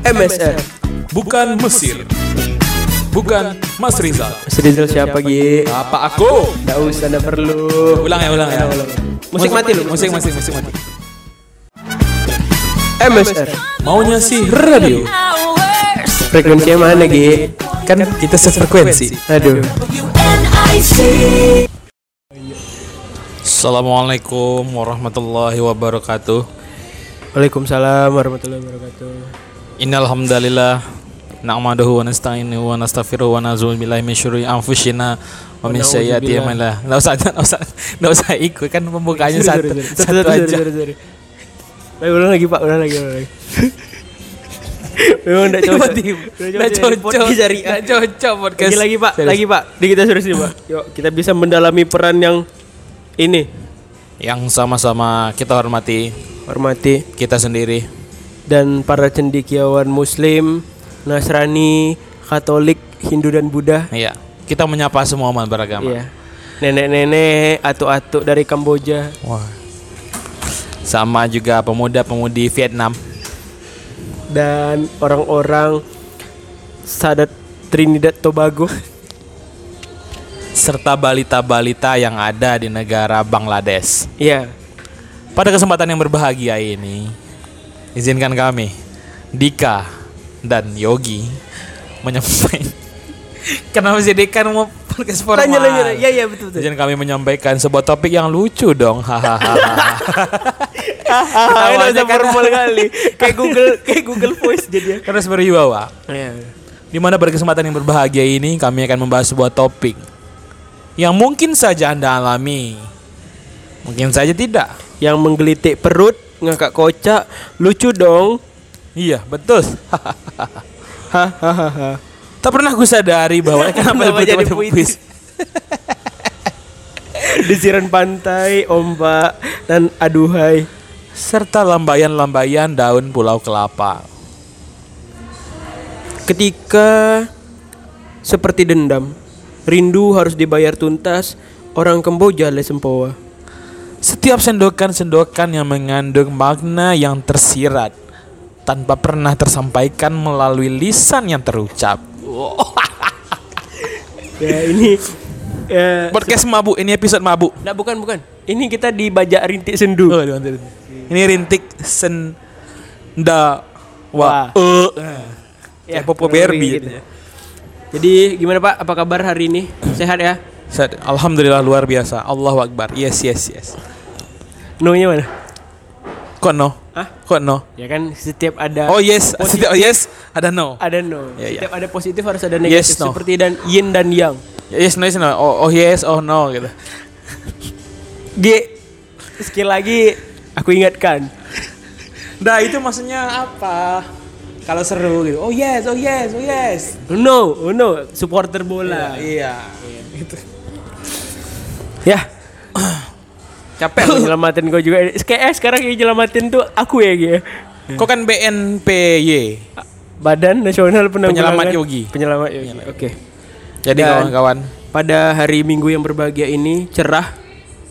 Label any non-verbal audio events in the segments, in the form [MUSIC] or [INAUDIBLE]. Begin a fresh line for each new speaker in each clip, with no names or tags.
MSR.
Bukan Mesir. Bukan Mas Rizal.
Mas Rizal siapa Gi?
Apa aku?
Nggak usah, nggak perlu.
Ulang ya, ulang ya.
Musik mati lu.
Musik, musik, musik mati.
MSR.
Maunya sih radio.
Frekuensinya mana Gi?
Kan kita sefrekuensi.
Aduh.
Assalamualaikum warahmatullahi wabarakatuh.
Waalaikumsalam warahmatullahi wabarakatuh.
Innal hamdalillah na'maduhu wa nasta'inuhu wa nastaghfiruhu wa na'udzu billahi min syururi anfusina wa min sayyiati a'malina. Enggak usah, enggak usah, enggak usah ikut kan pembukaannya satu, satu aja.
Baik, ulang lagi Pak, ulang lagi, ulang lagi. Memang enggak cocok.
Enggak cocok. Enggak cocok podcast.
Lagi lagi Pak, lagi Pak. Di kita serius nih Pak. Yuk, kita bisa mendalami peran yang ini.
Yang sama-sama kita hormati
Hormati
kita sendiri.
Dan para cendekiawan muslim, Nasrani, Katolik, Hindu dan Buddha.
Iya. Kita menyapa semua umat beragama.
Iya. Nenek-nenek, atuk-atuk dari Kamboja.
Wah. Sama juga pemuda-pemudi Vietnam.
dan orang-orang Sadat Trinidad Tobago.
serta balita-balita yang ada di negara Bangladesh.
Iya.
Pada kesempatan yang berbahagia ini, izinkan kami, Dika dan Yogi, menyampaikan. [LAUGHS] Kenapa sih Dika mau podcast formal?
Tanya lagi. Ya ya betul betul.
Izin kami menyampaikan sebuah topik yang lucu dong. Hahaha. [LAUGHS]
Ah,
Ketawanya
udah formal kali. Kayak Google [LAUGHS] kayak Google Voice jadi ya.
Terus berwibawa.
Iya.
Di mana pada kesempatan yang berbahagia ini kami akan membahas sebuah topik yang mungkin saja Anda alami. Mungkin saja tidak.
Yang menggelitik perut, ngakak kocak, lucu dong.
Iya, betul.
Hahaha.
tak pernah aku sadari bahwa [LAUGHS] kenapa
Kenapa
jadi puitis.
puitis? Desiran pantai, ombak, dan aduhai.
Serta lambayan-lambayan daun pulau kelapa.
Ketika seperti dendam, rindu harus dibayar tuntas. Orang Kamboja le sempoa.
Setiap sendokan-sendokan yang mengandung makna yang tersirat tanpa pernah tersampaikan melalui lisan yang terucap. [LAUGHS]
Ya ini ya,
Podcast mabuk, ini episode mabuk.
Nah, bukan bukan. Ini kita di bajak rintik sendu.
Oh. Ini rintik senda wa
Wah.
e.
Ya,
Ya, popo Barbie gitu.
gitu. Jadi gimana Pak? Apa kabar hari ini? Sehat ya?
Set, Alhamdulillah luar biasa. Allahu Akbar. Yes, yes, yes.
No-nya mana?
Kok no?
Hah?
Kok no?
Ya kan setiap ada
Oh yes,
positif,
setiap yes ada no.
ada no.
Ya, ya.
setiap ada positif harus ada negatif
Yes, no.
seperti dan yin dan yang.
Yes, no, yes, no. Oh, oh yes, oh no gitu.
G sekali lagi aku ingatkan.
Nah, itu maksudnya apa? Kalau seru gitu. Oh yes, oh yes, oh yes.
No, oh no, supporter bola.
Iya. Gitu.
Ya. Capek aku nyelamatin kau juga. Kayak eh, sekarang yang nyelamatin tuh aku ya, Gi. ya.
Kok kan BNPY.
Badan Nasional Penanggulangan
Penyelamat Yogi.
Penyelamat Yogi. Oke.
Jadi kawan-kawan,
Pada hari Minggu yang berbahagia ini cerah.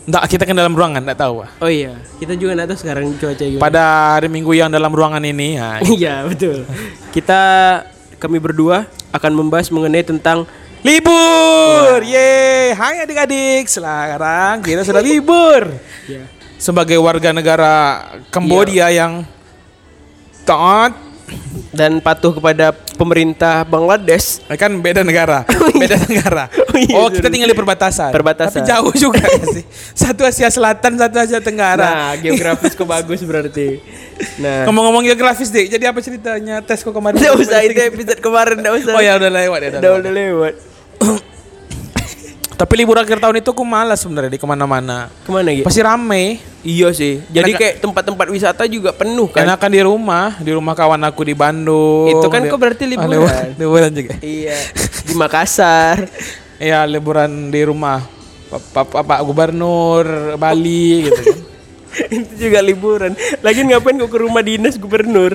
enggak kita kan dalam ruangan, enggak tahu. ah.
Oh iya, kita juga nggak tahu sekarang cuaca gimana.
Pada hari Minggu yang dalam ruangan ini, nah, [LAUGHS]
Iya betul. Kita kami berdua akan membahas mengenai tentang
libur. Ye, hai adik-adik. Sekarang kita sudah libur.
ya,
Sebagai warga negara Kambodia yang taat
dan patuh kepada pemerintah Bangladesh.
Eh, kan beda negara, [LAUGHS] beda negara. [LAUGHS]
Oh iya,
Oh, kita tinggal di perbatasan.
Perbatasan.
Tapi jauh juga ya sih. [LAUGHS] Satu Asia Selatan, satu Asia Tenggara.
Nah, geografis kok bagus berarti. Nah,
Ngomong-ngomong geografis deh. Jadi apa ceritanya tes kok kemarin?
nggak usah itu episode kemarin nggak usah.
Oh ya udah lewat ya.
udah
Udah,
udah lewat.
Tapi libur akhir tahun itu aku malas sebenarnya di ke
mana-mana. Ke mana gitu?
Pasti rame.
Iya sih. Jadi
Enak-
kayak tempat-tempat wisata juga penuh kan.
Karena kan di rumah, di rumah kawan aku di Bandung.
Itu kan
Di-
kok berarti
Ah,
liburan.
liburan, liburan juga.
Iya. [LAUGHS] Di Makassar.
Iya liburan di rumah. Pak, Gubernur Bali gitu kan. [LAUGHS]
itu juga liburan. Lagi ngapain kok ke rumah dinas gubernur?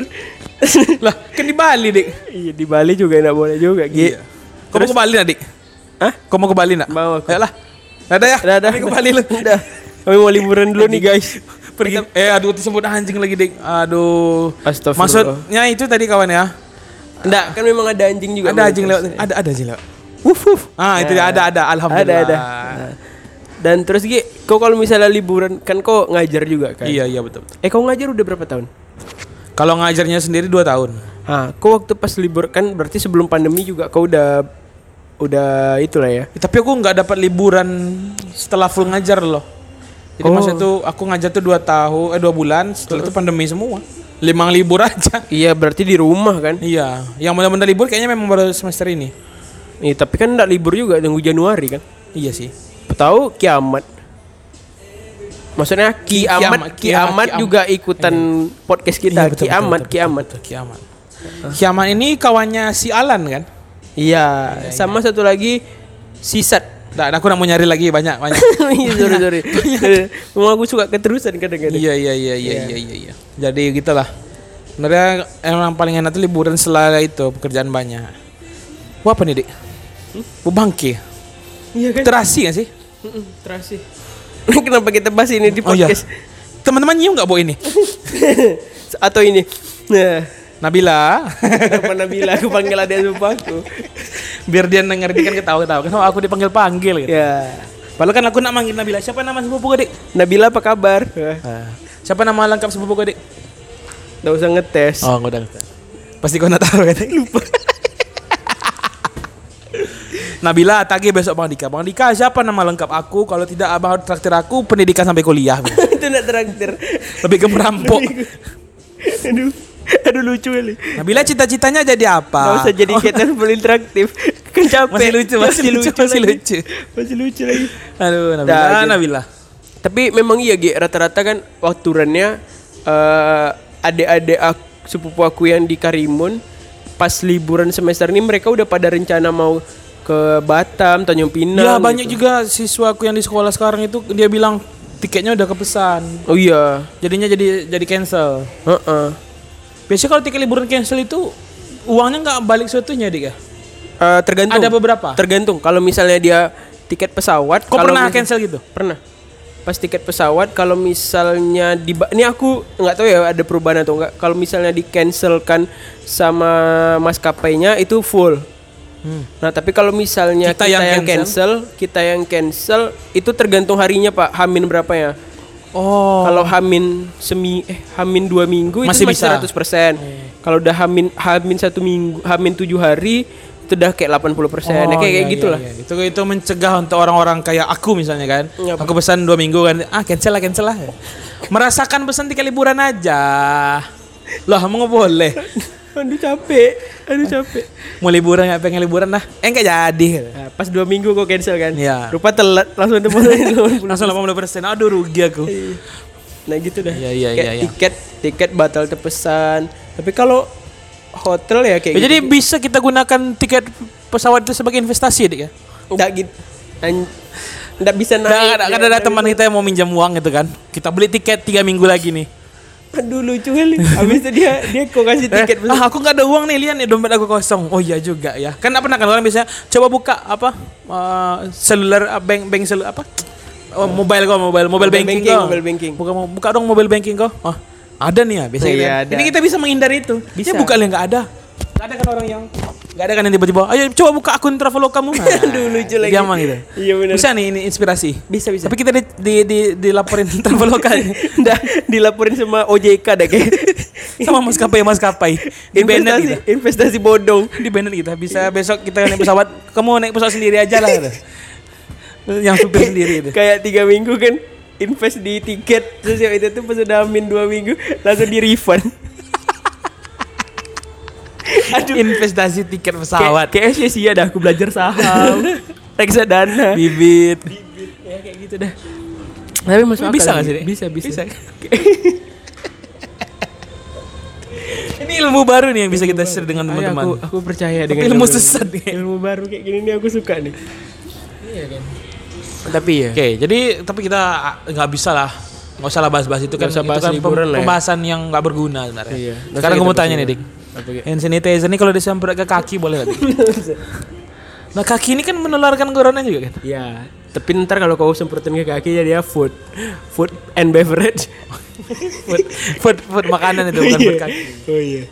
lah kan di Bali dik.
iya di Bali juga nggak boleh juga. Gi.
Iya. Mau ke Bali dik?
Hah?
Kau mau ke Bali nak?
Mau aku.
Ayolah. Dadah ya.
Dadah.
Kami ke Bali lu. [LAUGHS]
Udah. Kami mau liburan dulu nih guys.
Pergi. Eh aduh disebut anjing lagi dik. Aduh.
Astagfirullah.
Maksudnya itu tadi kawan ya.
Enggak, kan memang ada anjing juga.
Ada anjing lewat. Ada ada anjing lewat. Wuf wuf. Ah, itu ada ada alhamdulillah.
Ada ada. Nah. Dan terus Gi, kau kalau misalnya liburan kan kau ngajar juga kan?
Iya iya betul.
Eh kau ngajar udah berapa tahun?
Kalau ngajarnya sendiri 2 tahun.
Ah, kau waktu pas libur kan berarti sebelum pandemi juga kau udah udah itulah ya.
Tapi aku nggak dapat liburan setelah full ngajar loh. Jadi
Oh.
masa itu aku ngajar tuh 2 tahun eh 2 bulan, setelah itu pandemi semua. Limang libur [LAUGHS] aja.
Iya, berarti di rumah kan?
Iya, yang benar-benar libur kayaknya memang baru semester ini.
Iya, tapi kan enggak libur juga tunggu Januari kan?
Iya sih.
Tahu kiamat. Maksudnya kiamat,
Kiamat,
kiamat,
kiamat, kiamat.
juga ikutan podcast kita.
Iya, betul,
kiamat,
betul, betul,
kiamat.
betul, kiamat. Kiamat ini kawannya si Alan kan?
Iya, sama satu lagi sisat.
Nah, aku nak mau nyari lagi banyak banyak. [LAUGHS]
Iya, sorry, sorry. [LAUGHS] Memang aku suka keterusan kadang-kadang.
iya iya iya iya iya iya. iya. Jadi gitulah. Sebenarnya emang paling enak tuh liburan setelah itu pekerjaan banyak. Wah apa nih dik? Hmm? Bangke.
Iya kan?
Terasi gak sih?
Mm-mm, Terasi. [LAUGHS] Kenapa kita bahas ini di
Oh iya.
podcast?
Teman-teman nyium gak bawa ini?
Atau ini? Nah,
Nabila.
kenapa Nabila aku panggil adik sumpah aku?
Biar dia denger dia kan ketawa-ketawa. Kenapa aku dipanggil-panggil gitu.
Ya.
Padahal kan aku nak manggil Nabila. Siapa nama sepupu gue dik?
Nabila apa kabar?
Ah. Siapa nama lengkap sepupu gue dik?
Nggak usah ngetes.
Oh, gue udah ngerti. Pasti kau nak tahu kan? Lupa. Nabila tagih besok Bang Dika. Bang Dika siapa nama lengkap aku? Kalau tidak abang harus traktir aku pendidikan sampai kuliah. [LAUGHS]
Itu nak traktir.
Lebih ke merampok.
aduh, [LAUGHS] aduh lucu kali.
Nabila cita-citanya jadi apa?
usah jadi kita full interaktif. [LAUGHS] Kan capek.
Masih lucu, masih lucu, masih
lagi.
lucu.
Masih lucu lagi.
Aduh, Nabila,
gitu.
Nabila.
Tapi memang iya Gi, rata-rata kan wakturannya eh adik-adik aku, sepupu aku yang di Karimun pas liburan semester ini mereka udah pada rencana mau ke Batam, Tanjung Pinang.
Ya banyak
gitu.
juga siswaku yang di sekolah sekarang itu dia bilang tiketnya udah kepesan.
Oh iya.
Jadinya jadi jadi cancel.
Heeh.
Biasanya kalau tiket liburan cancel itu uangnya nggak balik seutuhnya dik ya?
Eh, tergantung.
Ada beberapa.
Tergantung. Kalau misalnya dia tiket pesawat. Kalau
pernah cancel gitu?
Pernah. Pas tiket pesawat kalau misalnya di ini aku nggak tahu ya ada perubahan atau enggak. Kalau misalnya di cancelkan sama maskapainya itu full. Nah, tapi kalau misalnya
Kita
kita,
yang
yang, cancel, kita yang cancel itu tergantung harinya, Pak. Hamin berapa ya?
Oh.
Kalau hamin semi eh hamin dua minggu
Masih
itu
bisa.
masih 100%. Kalau udah hamin hamin satu minggu, hamin tujuh hari itu udah kayak 80%. persen
Oh,
kayak kayak
iya,
gitulah.
iya, iya. Itu itu mencegah untuk orang-orang kayak aku misalnya kan.
Iya,
aku pesan dua minggu kan, ah cancel lah cancel lah. [LAUGHS] Merasakan pesan tiga liburan aja. Loh, mau boleh.
Aduh capek, aduh capek.
Mau liburan nggak pengen liburan lah. Eh nggak jadi.
Nah, pas dua minggu kok cancel kan?
Iya.
Rupa telat langsung [LAUGHS] deposit.
Langsung 80 persen. Aduh rugi aku.
nah gitu dah.
Iya, iya,
Kayak
iya, iya.
Tiket tiket batal terpesan. Tapi kalau hotel ya kayak
Ya, jadi bisa kita gunakan tiket pesawat itu sebagai investasi dik ya.
Enggak gitu. Nggak bisa naik.
Ada,
ya.
ada, ada teman kita yang mau minjam uang gitu kan. Kita beli tiket tiga minggu lagi nih.
Aduh lucu kali. Habis itu dia dia kok kasih tiket
Eh, ah, aku nggak ada uang nih lihat nih dompet aku kosong. Oh iya juga ya. Kan apa pernah kan orang biasanya coba buka apa eh, seluler ah, bank bank selu apa? Oh, mobile kok, mobile, mobile,
Mobile
banking,
banking,
kok.
mobile banking.
Buka buka dong mobile banking kok. Oh, ada nih ya biasanya.
Iya,
kan.
ada.
Ini kita bisa menghindari itu.
Bisa.
Ya buka yang nggak ada. Nggak ada kan orang yang nggak ada kan yang tiba-tiba. Ayo coba buka akun Traveloka kamu. [LAUGHS] Nah,
Aduh, lucu lagi.
Gampang gitu.
Iya, benar.
Bisa nih ini inspirasi.
Bisa bisa.
Tapi kita di, di, di, dilaporin [LAUGHS] Traveloka [LAUGHS]
Nggak, dilaporin sama OJK deh kayak.
sama maskapai maskapai. Di
investasi,
kita.
investasi bodong.
di banned kita bisa besok kita naik pesawat kamu naik pesawat sendiri aja lah gitu. yang supir sendiri itu
Kayak tiga minggu kan invest di tiket terus yang itu tuh pas udah amin dua minggu langsung di refund. [LAUGHS]
Aduh. investasi tiket pesawat
kayak sia-sia dah aku belajar saham, [LAUGHS] reksadana.
bibit
ya kayak gitu dah. Tapi masuk
bisa nggak sih?
Bisa bisa.
bisa [LAUGHS] ini ilmu baru nih yang bisa kita share dengan
Ayo, aku
teman-teman
aku percaya
Tapi
dengan
ilmu
ilmu-
sesat nih.
Ilmu baru kayak gini nih aku suka nih. Iya kan. Tapi ya.
oke jadi tapi kita ah, nggak bisa lah nggak usah lah bahas-bahas itu kan itu kan
ya.
pembahasan yang nggak berguna sebenarnya
Iya.
Sekarang aku mau tanya nih dik? Hand sanitizer ini kalau disemprot ke kaki boleh nggak [LAUGHS] nah kaki ini kan menularkan corona juga kan
Ya, tapi ntar kalau kau semprotin ke kaki jadi ya food, food and beverage.
food, food, food makanan itu bukan food kaki.
Oh iya.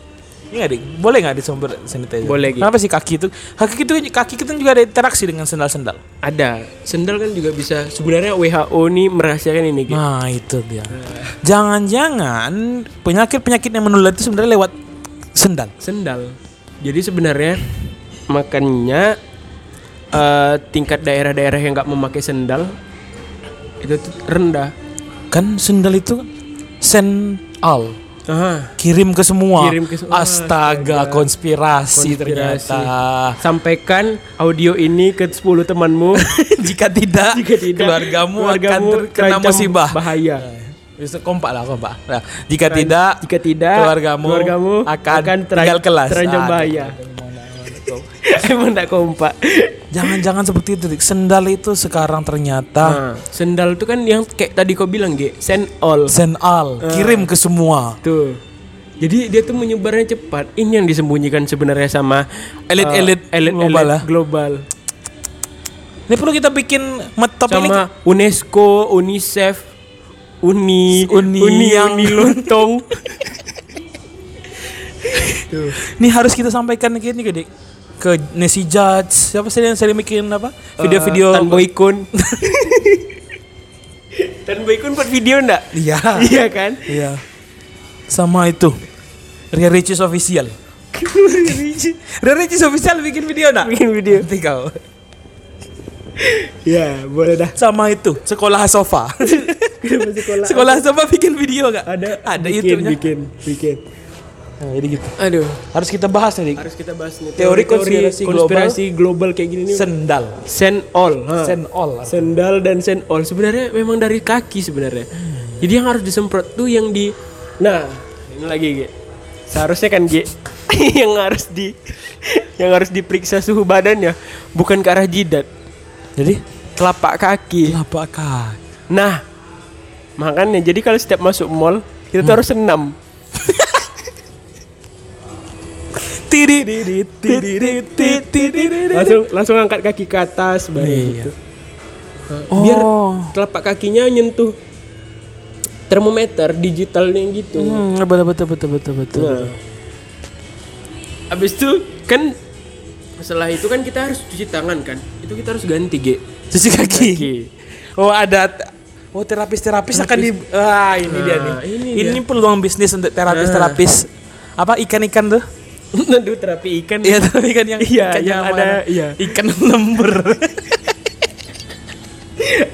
Iya dik, boleh nggak di sumber sanitizer?
Boleh, Gi.
Kenapa sih kaki itu? Kaki itu kaki kita juga ada interaksi dengan sendal-sendal.
Ada. Sendal kan juga bisa. Sebenarnya WHO nih merahasiakan ini. Gitu.
Nah itu dia. Jangan-jangan penyakit-penyakit yang menular itu sebenarnya lewat sendal.
Sendal. Jadi sebenarnya makanya eh, tingkat daerah-daerah yang nggak memakai sendal itu rendah.
Kan sendal itu sendal.
Aha.
Kirim ke semua.
Kirim ke semua.
Astaga, konspirasi,
Konspirasi.
ternyata.
Sampaikan audio ini ke 10 temanmu. [LAUGHS]
Jika tidak,
Jika tidak,
keluargamu, akan
keluargamu
terkena
terancam
musibah.
Bahaya.
Bisa kompak lah kompak. Nah, jika tidak,
Jika tidak,
keluargamu,
keluargamu
akan,
teran-
tinggal kelas.
Terancam
Aduh,
bahaya. [LAUGHS] Emang enggak kompak.
Jangan-jangan seperti itu, Dik. Sendal itu sekarang ternyata
Nah, sendal itu kan yang kayak tadi kau bilang, Ge, send all.
sendal, kirim ke semua.
Tuh. Jadi dia tuh menyebarnya cepat. Ini yang disembunyikan sebenarnya sama
Elit-elit
eh, elit
global lah.
global.
Ini perlu kita bikin metop ini.
Sama UNESCO, UNICEF, Uni,
Uni
Uni
yang-
Uni Lontong.
Ini harus kita sampaikan ke ini ke Dik. Ke Nesi Judge. Siapa sih yang sering bikin apa? Video-video
Eh, Tan Boykun. [LAUGHS] Tan Boykun buat video enggak?
Iya. [LAUGHS]
Iya kan?
Iya. Sama itu. Ria Ricis official. [LAUGHS] Ria Ricis official bikin video enggak?
Bikin video.
Nanti kau.
Ya, boleh dah.
Sama itu, sekolah sofa.
Kenapa sekolah?
sekolah sofa bikin video enggak?
Ada
Ada
bikin,
YouTube-nya.
bikin, bikin.
Nah, jadi gitu.
Aduh,
Harus kita bahas nih,
harus kita bahas nih
Teori
teori-teori
konspirasi
konspirasi global kayak gini nih.
Sendal.
Send all. ha.
Send all.
Sendal dan send all sebenarnya memang dari kaki sebenarnya. Jadi yang harus disemprot tuh yang di Nah, ini lagi Ge. Seharusnya kan Ge [LAUGHS] yang harus di yang harus diperiksa suhu badannya bukan ke arah jidat,
Jadi
telapak kaki.
telapak kaki.
Nah, makanya jadi kalau setiap masuk mall kita tuh harus senam. [LAUGHS]
Tidididit, tidididit, tidididit.
langsung langsung angkat kaki ke atas baru
Iya.
gitu. Biar
Oh.
telapak kakinya nyentuh termometer digitalnya gitu.
Hmm, betul betul betul betul betul.
Nah. Abis itu kan setelah itu kan kita harus cuci tangan kan. Itu kita harus ganti, Ge.
Cuci kaki.
Kaki.
Oh ada Oh terapis-terapis akan di ah ini dia nih.
Nah, ini
Ini, peluang bisnis untuk terapis-terapis apa ikan-ikan tuh? [LAUGHS]
Aduh, terapi ikan.
Iya tapi ikan yang
Iya,
ikan
yang ada- iya.
ikan [LAUGHS] lembur. [LAUGHS]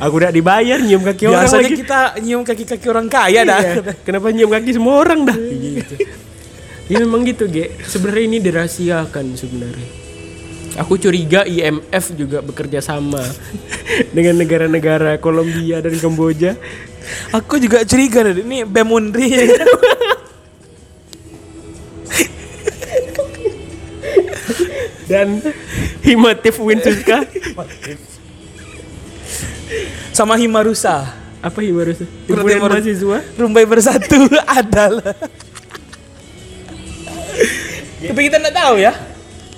Aku udah dibayar nyium kaki orang
Biasanya
lagi.
kita nyium kaki-kaki orang kaya dah.
Iya. Kenapa nyium kaki semua orang dah? gitu. Ya memang gitu, Ge. Sebenarnya ini dirahasiakan sebenarnya. Aku curiga IMF juga bekerja sama [LAUGHS] dengan negara-negara Kolombia dan Kamboja.
Aku juga curiga nih ini BEM Unri.
dan Himatif Winsuska.
sama Himarusa.
Apa Himarusa? Himpunan mahasiswa.
Rumbai bersatu [LAUGHS] adalah. Tapi kita nggak tahu ya.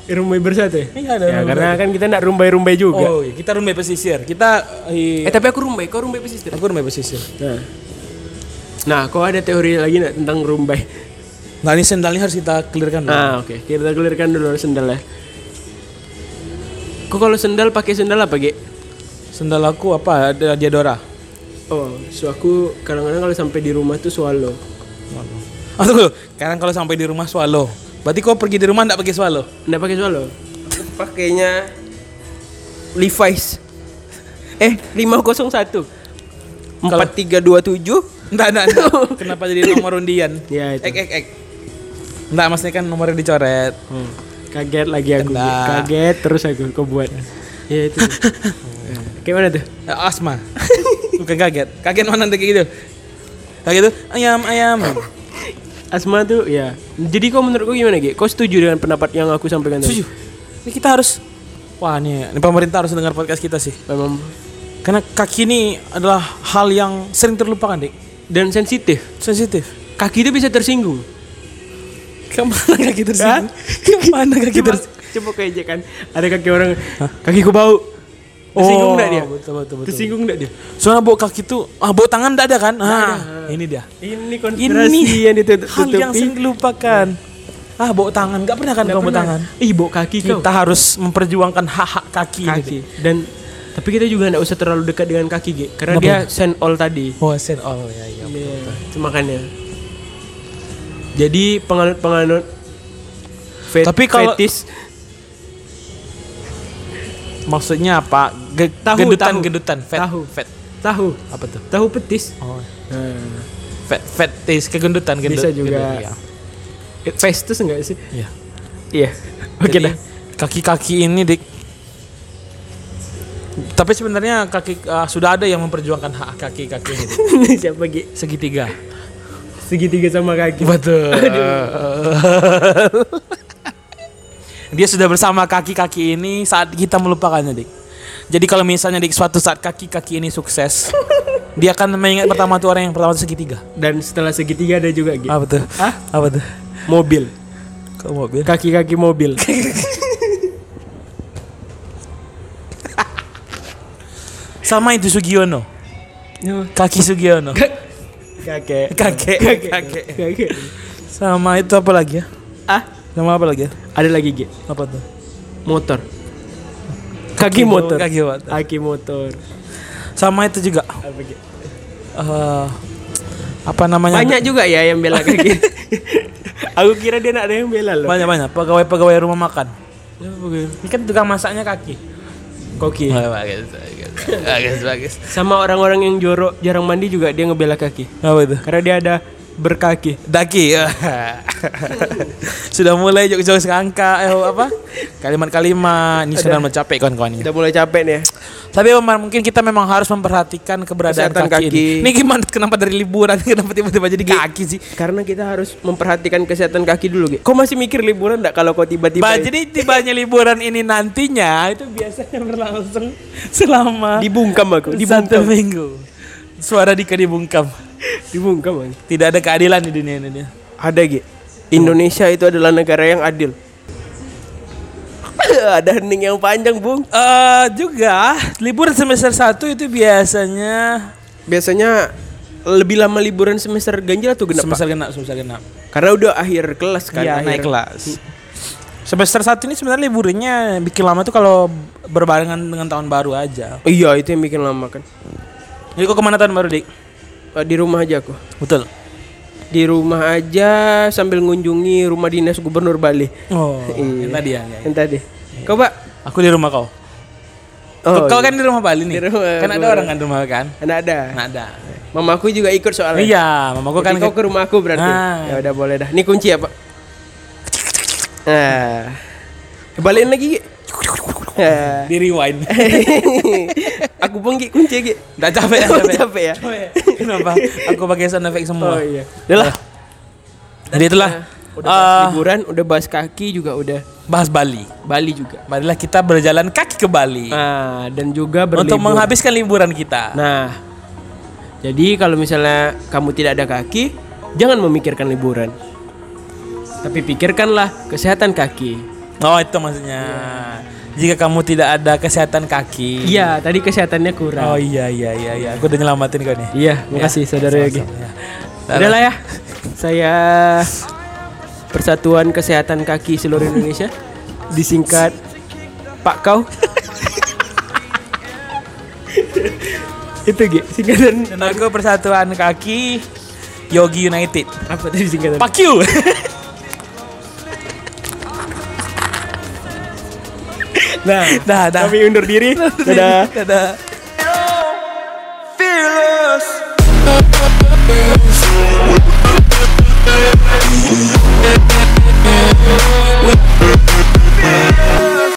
Rumbai bersatu ya?
Iya, ada
Ya, karena kan kita nak rumbai-rumbai juga.
Oh, iya, kita rumbai pesisir. Kita
Eh tapi aku rumbai, kau rumbai pesisir.
aku rumbai pesisir.
Nah. Nah, kau ada teori lagi nak tentang rumbai?
Nah, ini sendalnya harus kita clearkan dulu.
Nah, oke. Kita clearkan dulu sendal ya. Kau kalau sendal pakai sendal apa, Ge?
Sendal aku apa? Ada Diadora.
Oh, so aku kadang-kadang kalau sampai di rumah tuh swallow.
Oh, tunggu. Sekarang kalau sampai di rumah swallow. Berarti kau pergi di rumah enggak pakai swallow?
Nggak pakai swallow. [LAUGHS] Pakainya Levi's. Eh, 501. 4327.
Enggak, enggak, enggak. [LAUGHS] Kenapa jadi nomor undian?
Ya itu.
Ek, ek, ek. Enggak, maksudnya kan nomornya dicoret.
Hmm. Kaget lagi aku.
Kena.
Kaget terus aku kau buat. Ya itu. [LAUGHS] Kayak mana tuh?
Eh, asma. Bukan kaget. Kaget mana nanti kayak gitu? Kayak gitu, ayam, ayam.
Asma tuh ya. Jadi kau menurut kau gimana, Ge? Kau setuju dengan pendapat yang aku sampaikan tadi?
Setuju. Ini kita harus Wah, ini, ini pemerintah harus dengar podcast kita sih.
Memang
Karena kaki ini adalah hal yang sering terlupakan, Dik.
dan sensitif.
Sensitif.
Kaki itu bisa tersinggung.
Ke mana kaki tersinggung? Ke mana kaki
Coba,
tersinggung?
coba kayak aja kan. Ada kaki orang, kakiku bau. Tersinggung enggak dia?
Oh, Betul, betul, betul.
Tersinggung enggak dia?
Soalnya bau kaki tuh, ah bau tangan enggak ada kan? Ah, ini dia.
Ini konspirasi
Ini
yang ditutup
hal yang sering dilupakan. Ah, bawa tangan. Gak pernah kan
Nggak
kamu bawa tangan?
Ih, bawa kaki kau.
Kita harus memperjuangkan hak-hak kaki.
kaki.
gitu.
Dan tapi kita juga nggak usah terlalu dekat dengan kaki, Ge. Karena
Kenapa?
dia send all tadi.
Oh, send all ya, ya.
Iya, itu makanya. Jadi penganut-penganut fet
Tapi kalau-
fetis
Maksudnya apa? Ge-
Tahu,
gendutan,
tahu.
gendutan, fat,
Tahu.
fat.
tahu,
Apa tuh?
tahu petis.
Oh,
Nah,
fat, fat taste kegendutan, gendut.
Bisa juga.
gendut, ya.
festus enggak sih?
Iya.
Iya. Oke dah.
Kaki-kaki ini, Dik. Tapi sebenarnya kaki ah, sudah ada yang memperjuangkan hak kaki-kaki ini. Dik. [LAUGHS]
Siapa Ge?
Segitiga.
Segitiga sama kaki.
Betul. [LAUGHS] Dia sudah bersama kaki-kaki ini saat kita melupakannya, Dik. Jadi kalau misalnya di suatu saat kaki-kaki ini sukses, [LAUGHS] dia akan mengingat pertama tuh orang yang pertama itu segitiga.
Dan setelah segitiga ada juga Ge.
Apa tuh?
Hah?
Apa tuh?
Mobil.
Kok mobil?
Kaki-kaki mobil. [LAUGHS]
Sama itu Sugiono. Kaki Sugiono.
Kakek.
Kakek. Kakek.
Kakek.
Sama itu apa lagi ya?
Ah,
Sama apa lagi ya?
ada lagi Ge.
Apa tuh?
Motor. Kaki motor.
Kaki motor.
Kaki motor.
Sama itu juga.
Apa
eh, apa namanya?
Banyak juga ya yang bela kaki. [LAUGHS] Aku kira dia nak ada yang bela loh.
banyak banyak pegawai-pegawai rumah makan. Ini kan tukang masaknya kaki.
Koki.
bagus, bagus, bagus, bagus. [LAUGHS]
Sama orang-orang yang jorok jarang mandi juga dia ngebela kaki.
Apa itu?
Karena dia ada berkaki.
Daki. [LAUGHS] sudah mulai jauh-jauh sekangka eh apa? Kalimat-kalimat ini sudah mencapai kawan-kawan ini.
Udah mulai capek nih ya.
Tapi memang mungkin kita memang harus memperhatikan keberadaan
Kesehatan
kaki,
kaki.
ini. Ini gimana kenapa dari liburan [LAUGHS] kenapa tiba-tiba jadi kaki sih?
Karena kita harus memperhatikan kesehatan kaki dulu. Kau masih mikir liburan enggak kalau kau tiba-tiba
Ba, jadi tibanya liburan ini nantinya itu biasanya berlangsung selama
dibungkam aku,
satu
dibungkam.
minggu. Suara Dika dibungkam.
Dibungkam. Bang.
Tidak ada keadilan di dunia ini.
Ada Ge. Indonesia itu adalah negara yang adil. [LAUGHS] ada hening yang panjang, Bung.
Eh juga liburan semester 1 itu biasanya
Biasanya lebih lama liburan semester ganjil atau genap, Pak?
semester genap, semester genap.
Karena udah akhir kelas kan.
Iya,
akhir.
naik kelas. Semester 1 ini sebenarnya liburnya bikin lama tuh kalau berbarengan dengan tahun baru aja.
Iya, itu yang bikin lama kan.
Jadi kok ke mana tahun baru, Dik?
Eh, Di rumah aja aku.
Betul.
Di rumah aja sambil ngunjungi rumah dinas gubernur Bali.
Oh, [LAUGHS]
Iya.
yang tadi ya. ya.
Yang tadi. Kau, Pak?
Aku di rumah kau.
Oh,
kau
iya.
kan di rumah Bali nih.
Di rumah
kan ada orang kan di rumah kan?
Ada.
Nggak ada.
Mamaku juga ikut soalnya.
Iya, mamaku
Jadi
kan
kau ke rumahku berarti.
Ah.
Ya udah boleh dah. Ini kunci ya, Pak. Nah. Balikin lagi, Gi.
Di rewind. [LAUGHS]
Aku pun Gi, kunci,
capek ya, capek.
capek ya.
Kenapa? Aku pakai sound effect semua.
Oh iya.
Jadi itulah
Udah bahas
eh,
liburan, udah bahas kaki juga udah.
bahas Bali.
Bali juga.
Marilah kita berjalan kaki ke Bali
Nah, dan juga berlibur.
untuk menghabiskan liburan kita.
Nah, jadi kalau misalnya kamu tidak ada kaki, jangan memikirkan liburan. Tapi pikirkanlah kesehatan kaki.
Oh itu maksudnya. Jika kamu tidak ada kesehatan kaki.
Iya, tadi kesehatannya kurang.
Oh iya iya iya iya. Aku udah nyelamatin kau nih.
Iya, makasih saudara Yogi.
Ya.
Udahlah ya. Saya Persatuan Kesehatan Kaki seluruh Indonesia disingkat Pak Kau. [LAUGHS] Itu Gi, singkatan
Dan aku persatuan kaki Yogi United.
apa tadi singkatan?
Fuck you. [LAUGHS]
Nah,
dah, dah.
Kami undur diri. [LAUGHS] Dadah.
Dadah.
Dadah.